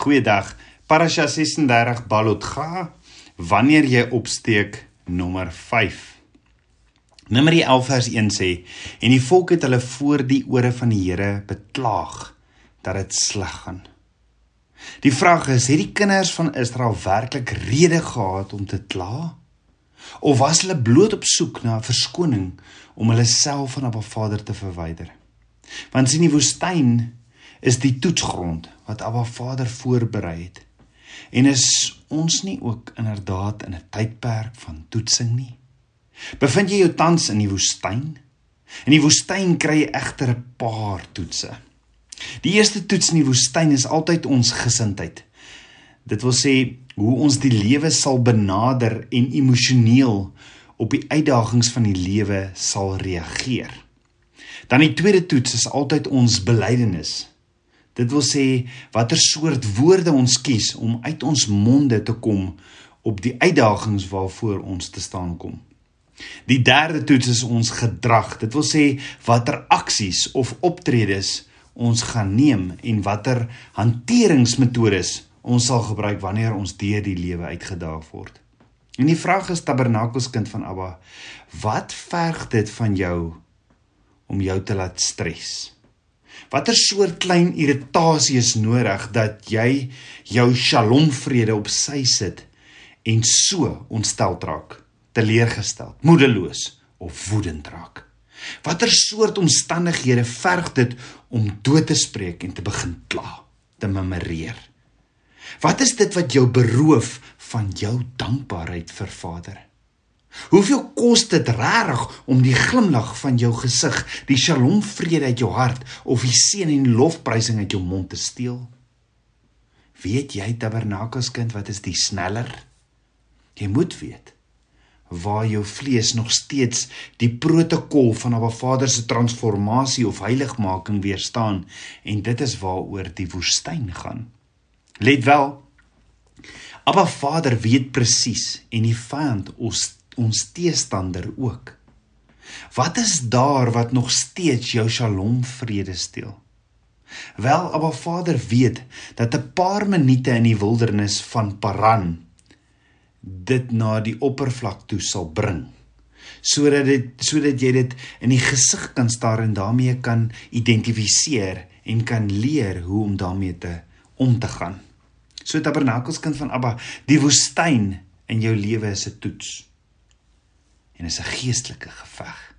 Goeiedag. Parasha 36 Balotga wanneer jy opsteek nommer 5. Numeri 11 vers 1 sê en die volk het hulle voor die ore van die Here beklaag dat dit sleg gaan. Die vraag is, het die kinders van Israel werklik rede gehad om te kla? Of was hulle bloot op soek na verskoning om hulle self van Abba Vader te verwyder? Want sien die woestyn is die toetsgrond wat Abba Vader voorberei het. En is ons nie ook inderdaad in 'n tydperk van toetsing nie? Bevind jy jou tans in die woestyn? In die woestyn kry jy egter 'n paar toetse. Die eerste toets in die woestyn is altyd ons gesindheid. Dit wil sê hoe ons die lewe sal benader en emosioneel op die uitdagings van die lewe sal reageer. Dan die tweede toets is altyd ons belydenis. Dit wil sê watter soort woorde ons kies om uit ons monde te kom op die uitdagings waarvoor ons te staan kom. Die derde toets is ons gedrag. Dit wil sê watter aksies of optredes ons gaan neem en watter hanteringsmetodes ons sal gebruik wanneer ons deur die lewe uitgedaag word. En die vraag is tabernakelskind van Abba, wat verg dit van jou om jou te laat stres? Watter soort klein irritasie is nodig dat jy jou shalom vrede op sy sit en so ontstel raak, teleurgestel, moedeloos of woedend raak? Watter soort omstandighede verg dit om dood te spreek en te begin kla, te memoreer? Wat is dit wat jou beroof van jou dankbaarheid vir Vader? Hoeveel kos dit reg om die glimlag van jou gesig, die shalom vrede uit jou hart of die seën en lofprysing uit jou mond te steel? Weet jy tabernakelskind wat is die sneller? Jy moet weet waar jou vlees nog steeds die protokol van 'n Vader se transformasie of heiligmaking weerstaan en dit is waaroor die woestyn gaan. Let wel. Abba Vader weet presies en die vyand ons ons teestander ook. Wat is daar wat nog steeds jou shalom vrede steel? Wel, Abba Vader weet dat 'n paar minute in die wildernis van Paran dit na die oppervlak toe sal bring sodat dit sodat jy dit in die gesig kan staar en daarmee kan identifiseer en kan leer hoe om daarmee te om te gaan. So tabernakelskind van Abba, die woestyn in jou lewe is 'n toets en is 'n geestelike geveg.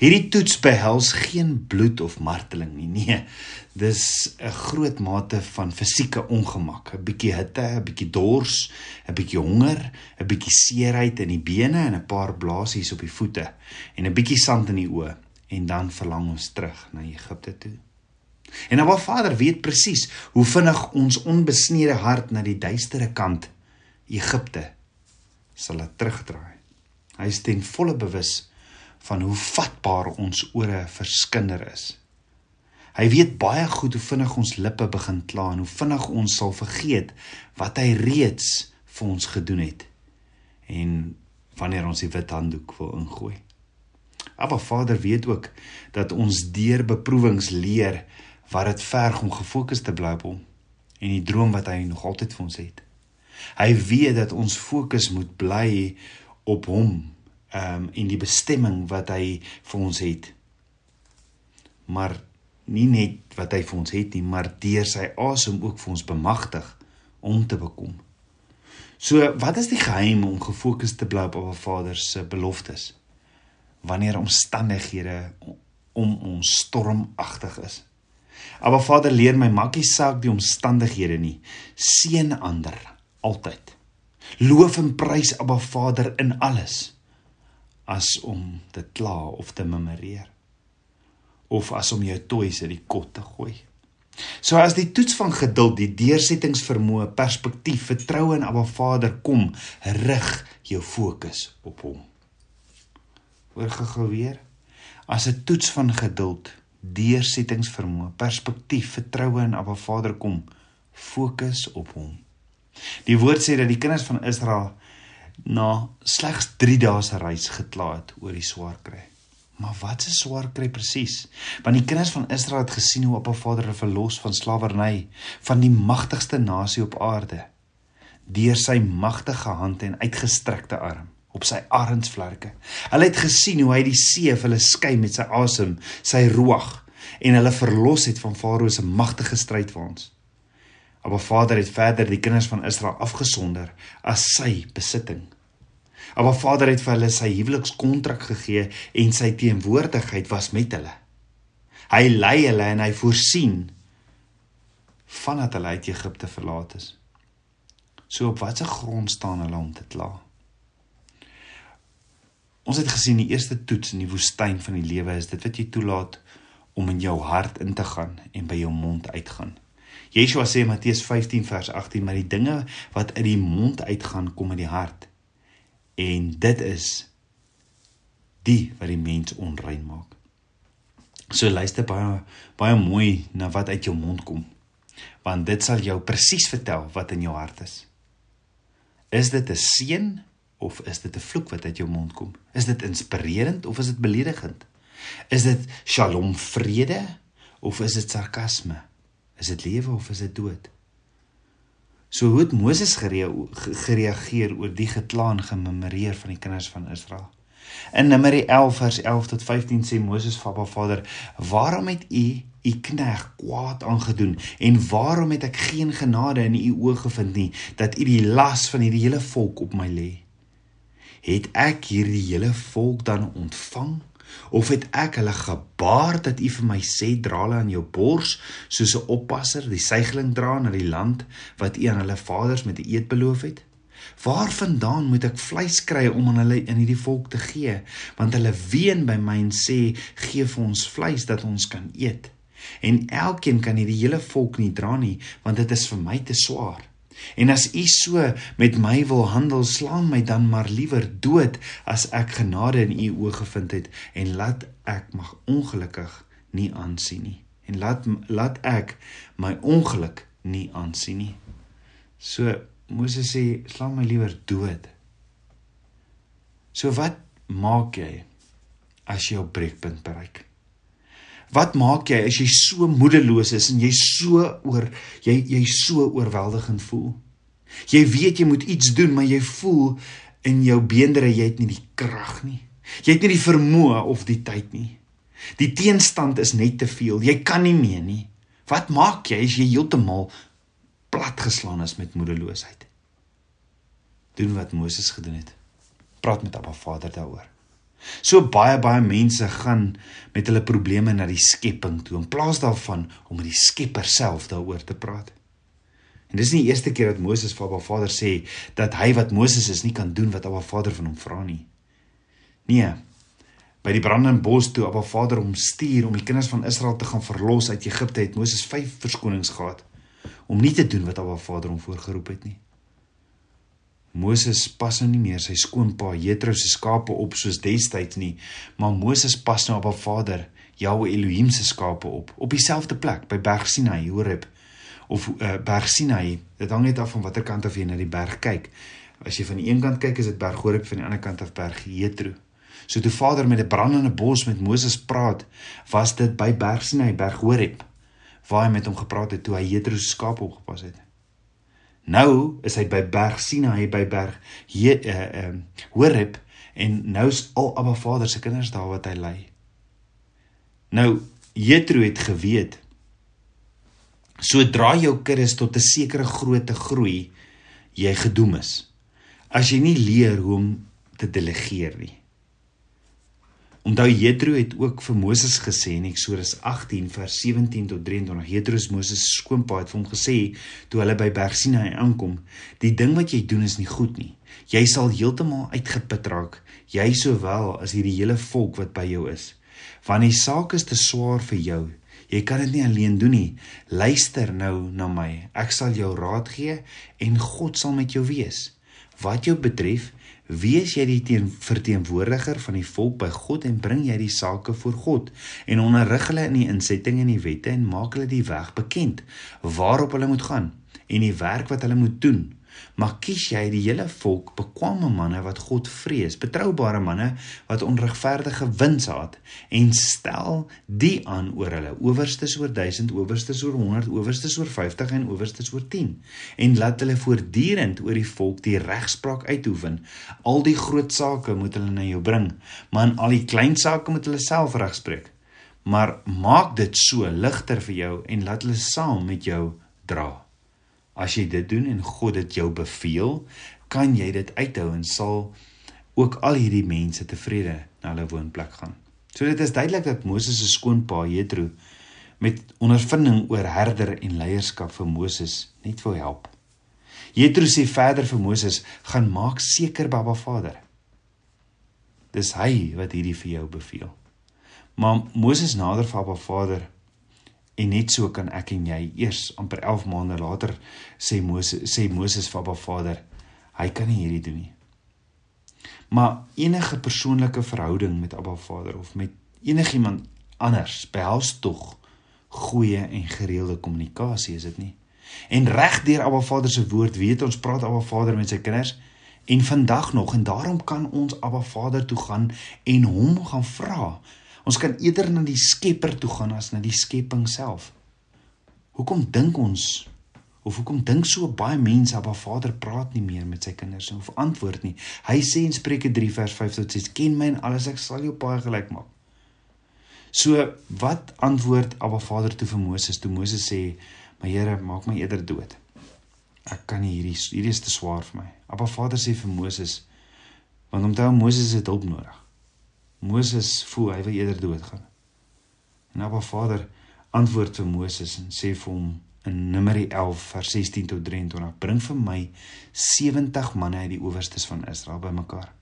Hierdie toets behels geen bloed of marteling nie. Nee, dis 'n groot mate van fisieke ongemak, 'n bietjie hitte, 'n bietjie dors, 'n bietjie honger, 'n bietjie seerheid in die bene en 'n paar blaasies op die voete en 'n bietjie sand in die oë en dan verlang ons terug na Egipte toe. En nou Vader weet presies hoe vinnig ons onbesnede hart na die duistere kant Egipte sal laat terugdraai. Hy is ten volle bewus van hoe vatbaar ons ore verskinder is. Hy weet baie goed hoe vinnig ons lippe begin kla en hoe vinnig ons sal vergeet wat hy reeds vir ons gedoen het en wanneer ons die wit handdoek wil ingooi. Maar Vader weet ook dat ons deur beproewings leer wat dit verg om gefokus te bly op hom en die droom wat hy nog altyd vir ons het. Hy weet dat ons fokus moet bly op hom ehm um, en die bestemming wat hy vir ons het. Maar nie net wat hy vir ons het nie, maar deur sy asem ook vir ons bemagtig om te bekom. So, wat is die geheim om gefokus te bly op Abba Vader se beloftes wanneer omstandighede om ons stormagtig is? Abba Vader leer my maakie saak die omstandighede nie, seën ander altyd. Loof en prys Abba Vader in alles as om te kla of te memoreer of as om jou toys uit die kot te gooi. So as die toets van geduld, die deursettingsvermoë, perspektief, vertroue in Abba Vader kom, rig jou fokus op hom. Hoor gou weer. As 'n toets van geduld, deursettingsvermoë, perspektief, vertroue in Abba Vader kom, fokus op hom. Die woord sê dat die kinders van Israel na slegs 3 dae se reis gekla het oor die swaar kry. Maar wat se swaar kry presies? Want die kinders van Israel het gesien hoe Appa Vader hulle verlos van slawerny van die magtigste nasie op aarde deur sy magtige hand en uitgestrekte arm op sy arensvlerke. Hulle het gesien hoe hy die see vir hulle skei met sy asem, sy ruach en hulle verlos het van Farao se magtige stryd Maar Vader het verder die kinders van Israel afgesonder as sy besitting. Maar Vader het vir hulle sy huwelikskontrak gegee en sy teenwoordigheid was met hulle. Hy lei hulle en hy voorsien vandat hulle uit Egipte verlaat is. So op watter grond staan hulle om te kla? Ons het gesien die eerste toets in die woestyn van die lewe is dit wat jy toelaat om in jou hart in te gaan en by jou mond uitgaan. Yeshua sê Matteus 15 vers 18, maar die dinge wat uit die mond uitgaan kom uit die hart. En dit is die wat die mens onrein maak. So luister baie baie mooi na wat uit jou mond kom. Want dit sal jou presies vertel wat in jou hart is. Is dit 'n seën of is dit 'n vloek wat uit jou mond kom? Is dit inspirerend of is dit beledigend? Is dit shalom vrede of is dit sarkasme? Is dit lewe of is dit dood? So hoe het Moses gereageer oor die geklaan gememoreer van die kinders van Israel? In Numeri 11 vers 11 tot 15 sê Moses vir Abba Vader: "Waarom het u u knegg kwaad aangedoen en waarom het ek geen genade in u oë gevind nie dat u die las van hierdie hele volk op my lê?" het ek hierdie hele volk dan ontvang of het ek hulle gebaar dat u vir my sê dra hulle aan jou bors soos 'n oppasser die seigling dra na die land wat u aan hulle vaders met 'n eed beloof het? Waarvandaan moet ek vleis kry om aan hulle in hierdie volk te gee? Want hulle ween by my en sê gee vir ons vleis dat ons kan eet. En elkeen kan hierdie hele volk nie dra nie want dit is vir my te swaar En as u so met my wil handel, slaan my dan maar liewer dood as ek genade in u oë gevind het en laat ek mag ongelukkig nie aansien nie. En laat laat ek my ongeluk nie aansien nie. So Moses sê, slaan my liewer dood. So wat maak jy as jy op breekpunt bereik? Wat maak jy as jy so moedeloos is en jy so oor jy jy so oorweldigend voel? Jy weet jy moet iets doen, maar jy voel in jou beenderre jy het nie die krag nie. Jy het nie die vermoë of die tyd nie. Die teenstand is net te veel. Jy kan nie meer nie. Wat maak jy as jy heeltemal platgeslaan is met moedeloosheid? Doen wat Moses gedoen het. Praat met Abba Vader daaroor. So baie baie mense gaan met hulle probleme na die skepping toe in plaas daarvan om met die Skepper self daaroor te praat. En dis nie die eerste keer dat Moses vir Abba Vader sê dat hy wat Moses is nie kan doen wat Abba Vader van hom vra nie. Nee. By die brandende bos toe Abba Vader hom stuur om die kinders van Israel te gaan verlos uit Egipte het Moses 5 verskonings gehad om nie te doen wat Abba Vader hom voorgeroep het nie. Moses pas nou nie meer sy skoonpa Jethro se skape op soos destyds nie, maar Moses pas nou op haar vader Jahwe Elohim se skape op, op dieselfde plek by Berg Sinai, Horeb of uh, Berg Sinai. Dit hang net af van watter kant af jy na die berg kyk. As jy van die een kant kyk, is dit Berg Horeb, van die ander kant af Berg Jethro. So toe Vader met 'n brandende bos met Moses praat, was dit by Berg Sinai, Berg Horeb, waar hy met hom gepraat het toe hy Jethro se skape opgepas het. Nou is hy by Berg Sinai by Berg hier uh uh Horeb en nou is al Abba Vader se kinders daar wat hy lei. Nou Jethro het geweet sodra jou kinders tot 'n sekere grootte groei, jy gedoem is. As jy nie leer hoe om te delegeer nie. Onthou Jethro het ook vir Moses gesê in Eksodus 18 vers 17 tot 23. Jethro se Moses se skoonpa het vir hom gesê toe hulle by Berg Sinai aankom: "Die ding wat jy doen is nie goed nie. Jy sal heeltemal uitgeput raak, jy sowel as hierdie hele volk wat by jou is. Want die saak is te swaar vir jou. Jy kan dit nie alleen doen nie. Luister nou na my. Ek sal jou raad gee en God sal met jou wees. Wat jou betref, Wees jy die teen verteenwoordiger van die volk by God en bring jy die sake voor God en onderrig hulle in die insetting en die wette en maak hulle die weg bekend waarop hulle moet gaan en die werk wat hulle moet doen maar kies jy die hele volk bekwame manne wat God vrees, betroubare manne wat onregverdige wins haat en stel die aan oor hulle owerstes oor 1000, owerstes oor 100, owerstes oor 50 en owerstes oor 10 en laat hulle voortdurend oor die volk die regspraak uitoefen. Al die groot sake moet hulle na jou bring, maar in al die klein sake moet hulle self regspreek. Maar maak dit so ligter vir jou en laat hulle saam met jou dra. As jy dit doen en God dit jou beveel, kan jy dit uithou en sal ook al hierdie mense tevrede na hulle woonplek gaan. So dit is duidelik dat Moses se skoonpa Jethro met ondervinding oor herder en leierskap vir Moses net wou help. Jethro sê verder vir Moses: "Gaan maak seker Baba Vader." Dis hy wat hierdie vir jou beveel. Maar Moses nader vir Baba Vader En net so kan ek en jy eers amper 11 maande later sê Moses sê Moses vir Abba Vader, hy kan nie hierdie doen nie. Maar enige persoonlike verhouding met Abba Vader of met enigiemand anders behels tog goeie en gereelde kommunikasie, is dit nie? En reg deur Abba Vader se woord weet ons praat Abba Vader met sy kinders en vandag nog en daarom kan ons Abba Vader toe gaan en hom gaan vra Ons kan eerder na die Skepper toe gaan as na die skepping self. Hoekom dink ons of hoekom dink so baie mense dat Vader praat nie meer met sy kinders of antwoord nie? Hy sê in Spreuke 3 vers 5 tot 6: "Ken my en alles ek sal jou paai gelyk maak." So, wat antwoord Abba Vader toe vir Moses toe Moses sê: "My Here, maak my eerder dood. Ek kan nie hierdie hierdie is te swaar vir my." Abba Vader sê vir Moses: "Want onthou Moses het hulp nodig." Moses voel hy wil eerder doodgaan. En Abba Vader antwoord vir Moses en sê vir hom in Numeri 11 vers 16 tot 23: Bring vir my 70 manne uit die owerstes van Israel bymekaar,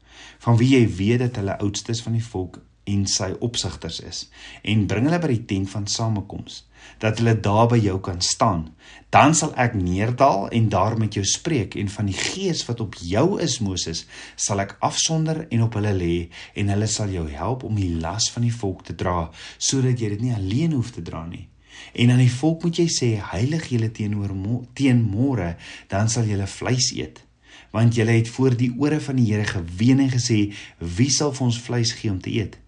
van wie jy weet dat hulle oudstes van die volk en sy opsigters is en bring hulle by die tent van samekoms dat hulle daar by jou kan staan. Dan sal ek neerdal en daar met jou spreek en van die gees wat op jou is Moses sal ek afsonder en op hulle lê en hulle sal jou help om die las van die volk te dra sodat jy dit nie alleen hoef te dra nie. En aan die volk moet jy sê heilig julle teenoor teen môre dan sal julle vleis eet. Want julle het voor die ore van die Here geween en gesê wie sal vir ons vleis gee om te eet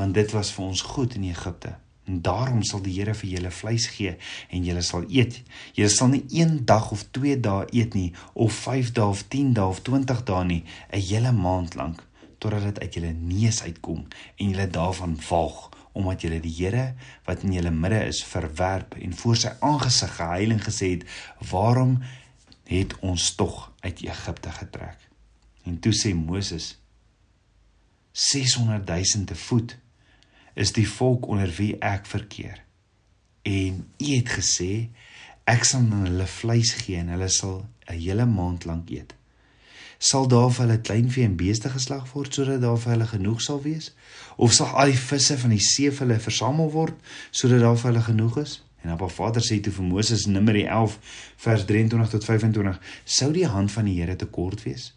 want dit was vir ons goed in Egipte. En daarom sal die Here vir julle vleis gee en julle sal eet. Julle sal nie een dag of 2 dae eet nie of 5 dae of 10 dae of 20 dae nie, 'n hele maand lank totdat dit uit julle neus uitkom en julle daarvan walg omdat julle die Here wat in julle midde is verwerp en voor sy aangesig geheiling gesê het, "Waarom het ons tog uit Egipte getrek?" En toe sê Moses: 600 000 te voet is die volk onder wie ek verkeer. En U het gesê ek sal hulle vleis gee en hulle sal 'n hele maand lank eet. Sal daar vir hulle kleinvee en beeste geslag word sodat daar vir hulle genoeg sal wees? Of sal al die visse van die see vir hulle versamel word sodat daar vir hulle genoeg is? En Abba Vader sê toe vir Moses Numeri 11 vers 23 tot 25: Sou die hand van die Here te kort wees?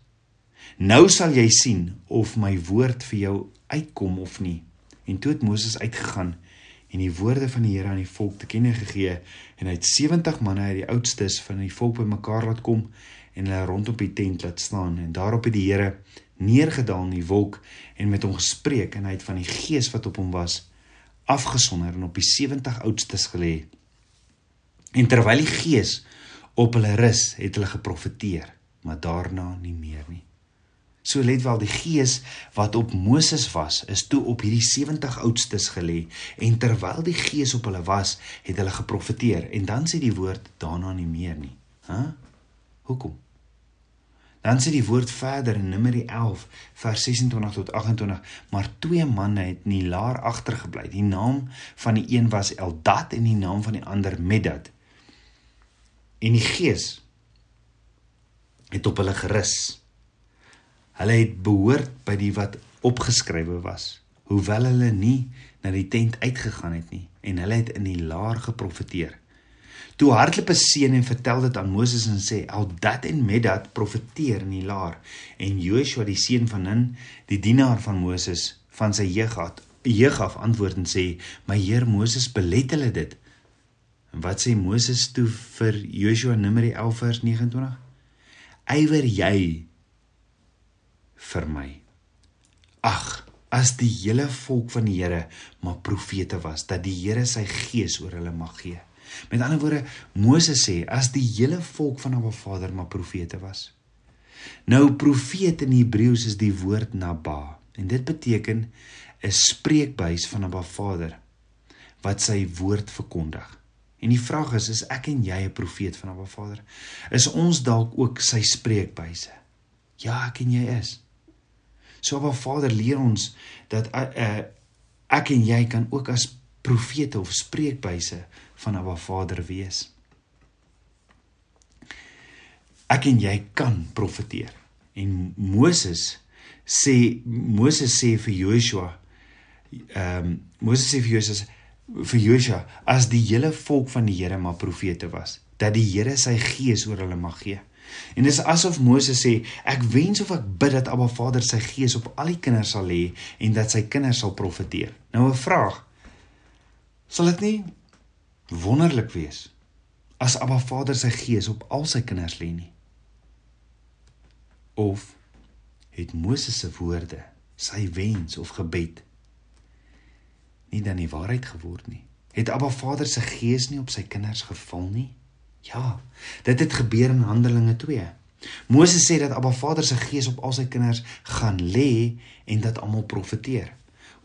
Nou sal jy sien of my woord vir jou uitkom of nie. En toe het Moses uitgegaan en die woorde van die Here aan die volk te kenne gegee en hy het 70 manne uit die oudstes van die volk bymekaar laat kom en hulle rondom die tent laat staan en daarop het die Here neergedaal in die wolk en met hom gespreek en hy het van die gees wat op hom was afgesonder en op die 70 oudstes gelê. En terwyl die gees op hulle rus, het hulle geprofeteer, maar daarna nie meer nie. So let wel die gees wat op Moses was is toe op hierdie 70 oudstes gelê en terwyl die gees op hulle was het hulle geprofeteer en dan sê die woord daarna nie meer nie. Hæ? Hoekom? Dan sê die woord verder in Numeri 11 vers 26 tot 28 maar twee manne het in die laar agtergebly. Die naam van die een was Eldad en die naam van die ander Medad. En die gees het op hulle gerus. Hulle het behoort by die wat opgeskrywe was, hoewel hulle nie na die tent uitgegaan het nie en hulle het in die laar geprofeteer. Toe hardloop 'n seun en vertel dit aan Moses en sê: "Aldad en Medad profeteer in die laar." En Joshua die seun van Nun, die dienaar van Moses, van sy jeug af, jeug af antwoord en sê: "My heer Moses belet hulle dit." En wat sê Moses toe vir Joshua Numeri 11 vers 29? Ywer jy vir my. Ag, as die hele volk van die Here maar profete was, dat die Here sy gees oor hulle mag gee. Met ander woorde, Moses sê as die hele volk van Abba Vader maar profete was. Nou profeet in Hebreëus is die woord naba en dit beteken 'n spreekbuis van Abba Vader wat sy woord verkondig. En die vraag is, is ek en jy 'n profeet van Abba Vader? Is ons dalk ook sy spreekbuise? Ja, ek en jy is. So Abba Vader leer ons dat uh, ek en jy kan ook as profete of spreekbuise van Abba Vader wees. Ek en jy kan profeteer. En Moses sê Moses sê vir Joshua ehm um, Moses sê vir Joshua vir Joshua as die hele volk van die Here maar profete was dat die Here sy gees oor hulle mag gee. En dis asof Moses sê ek wens of ek bid dat Abba Vader sy gees op al die kinders sal lê en dat sy kinders sal profeteer. Nou 'n vraag. Sal dit nie wonderlik wees as Abba Vader sy gees op al sy kinders lê nie? Of het Moses se woorde, sy wens of gebed nie dan die waarheid geword nie. Het Abba Vader se gees nie op sy kinders geval nie? Ja, dit het gebeur in Handelinge 2. Moses sê dat Abba Vader se gees op al sy kinders gaan lê en dat almal profeteer.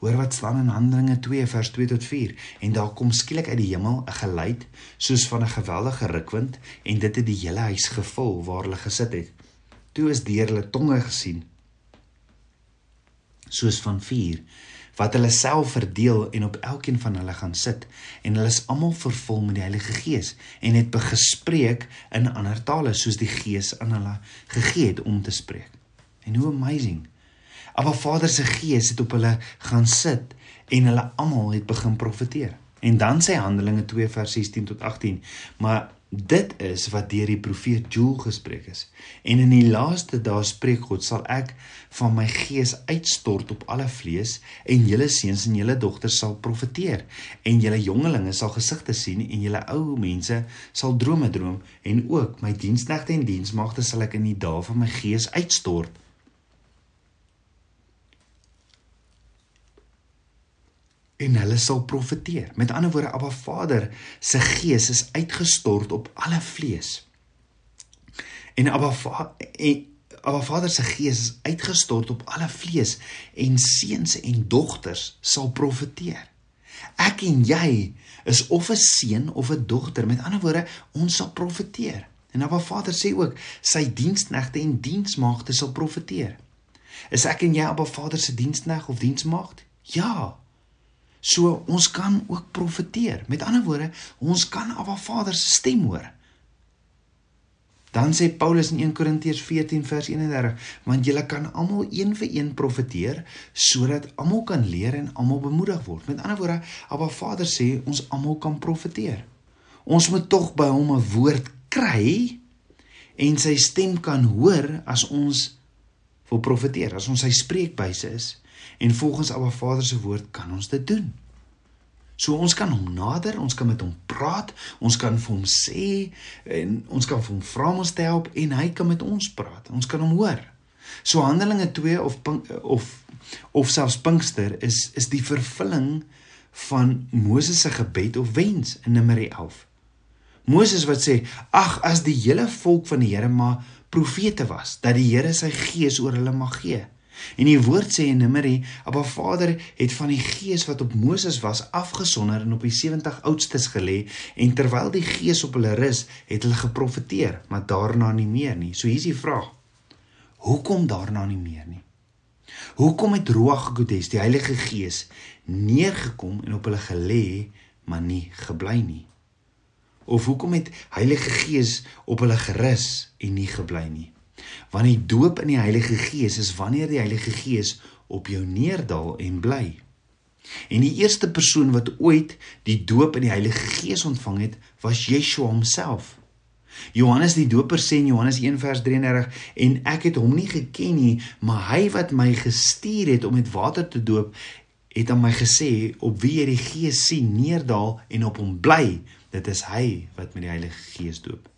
Hoor wat staan in Handelinge 2 vers 2 tot 4 en daar kom skielik uit die hemel 'n geluid soos van 'n geweldige rukwind en dit het die hele huis gevul waar hulle gesit het. Toe is deur hulle tonge gesien soos van vuur wat hulle self verdeel en op elkeen van hulle gaan sit en hulle is almal vervul met die Heilige Gees en het begespreek in ander tale soos die Gees aan hulle gegee het om te spreek. En hoe amazing. Maar Vader se Gees het op hulle gaan sit en hulle almal het begin profeteer. En dan sê Handelinge 2 vers 16 tot 18, maar Dit is wat deur die profeet Joel gespreek is. En in die laaste dae spreek God, sal ek van my gees uitstort op alle vlees en julle seuns en julle dogters sal profeteer en julle jongelinge sal gesigte sien en julle ou mense sal drome droom en ook my diensknegte en diensmagte sal ek in die dae van my gees uitstort en hulle sal profeteer. Met ander woorde, Abba Vader se gees is uitgestort op alle vlees. En Abba Va en Abba Vader se gees is uitgestort op alle vlees en seuns en dogters sal profeteer. Ek en jy is of 'n seun of 'n dogter. Met ander woorde, ons sal profeteer. En Abba Vader sê ook sy diensknegte en diensmaagde sal profeteer. Is ek en jy Abba Vader se dienskneg of diensmaagd? Ja. So ons kan ook profeteer. Met ander woorde, ons kan Abba Vader se stem hoor. Dan sê Paulus in 1 Korintiërs 14 vers 31, want julle kan almal een vir een profeteer sodat almal kan leer en almal bemoedig word. Met ander woorde, Abba Vader sê ons almal kan profeteer. Ons moet tog by hom 'n woord kry en sy stem kan hoor as ons wil profeteer, as ons sy spreekbuise is. En volgens Abba Vader se woord kan ons dit doen. So ons kan hom nader, ons kan met hom praat, ons kan vir hom sê en ons kan vir hom vra om ons te help en hy kan met ons praat. Ons kan hom hoor. So Handelinge 2 of of of selfs Pinkster is is die vervulling van Moses se gebed of wens in Numeri 11. Moses wat sê: "Ag, as die hele volk van die Here maar profete was, dat die Here sy gees oor hulle mag gee." En die woord sê in Numeri, Abba Vader het van die gees wat op Moses was afgesonder en op die 70 oudstes gelê en terwyl die gees op hulle rus, het hulle geprofeteer, maar daarna nie meer nie. So hier's die vraag. Hoekom daarna nie meer nie? Hoekom het Ruach HaKodes, die Heilige Gees, neergekom en op hulle gelê, maar nie gebly nie? Of hoekom het Heilige Gees op hulle gerus en nie gebly nie? Want die doop in die Heilige Gees is wanneer die Heilige Gees op jou neerdal en bly. En die eerste persoon wat ooit die doop in die Heilige Gees ontvang het, was Yeshua homself. Johannes die Doper sê in Johannes 1:33 en ek het hom nie geken nie, maar hy wat my gestuur het om met water te doop, het aan my gesê op wie jy die Gees sien neerdal en op hom bly, dit is hy wat met die Heilige Gees doop.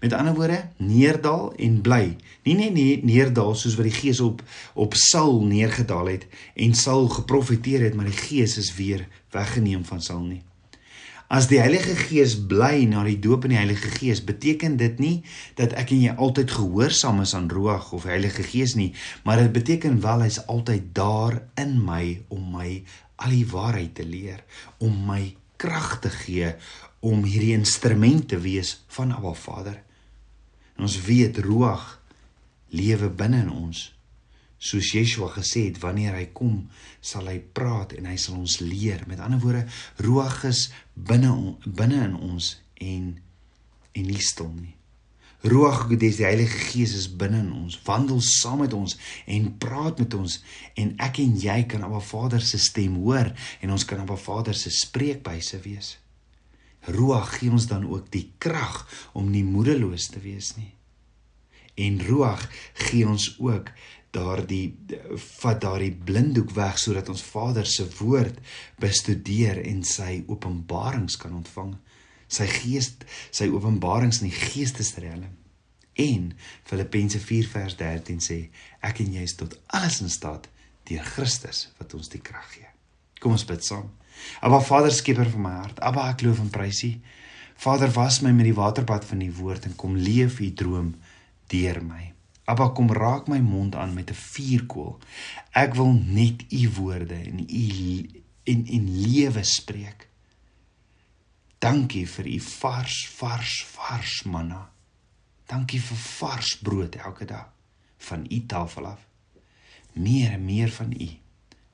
Met ander woorde, neerdal en bly. Nie net nee, neerdal soos wat die Gees op op Saul neergedaal het en Saul geprofeteer het, maar die Gees is weer weggeneem van Saul nie. As die Heilige Gees bly na die doop in die Heilige Gees, beteken dit nie dat ek en jy altyd gehoorsaam is aan Ruach of Heilige Gees nie, maar dit beteken wel hy's altyd daar in my om my al die waarheid te leer, om my krag te gee om hierdie instrument te wees van Abba Vader. En ons weet Ruach lewe binne in ons. Soos Yeshua gesê het wanneer hy kom sal hy praat en hy sal ons leer. Met ander woorde ruach is binne binne in ons en en nie stil nie. Ruach dis die Heilige Gees is binne in ons wandel saam met ons en praat met ons. En ek en jy kan Abba Vader se stem hoor en ons kan Abba Vader se spreekbuise wees ruach gee ons dan ook die krag om nie moedeloos te wees nie en ruach gee ons ook daardie vat daardie blinddoek weg sodat ons Vader se woord bestudeer en sy openbarings kan ontvang. Sy gees, sy openbarings in die geestesriem. En Filippense 4 vers 13 sê ek en jy is tot alles in staat deur Christus wat ons die krag gee. Kom ons bid saam. Aba Vader skieper van my hart. Aba ek loof en prys U. Vader was my met die waterbad van die woord en kom leef U droom deur my. Abba kom raak my mond aan met 'n vuurkoel. Ek wil net u woorde en u en en lewe spreek. Dankie vir u vars vars vars manna. Dankie vir vars brood elke dag van u tafel af. Meer en meer van u.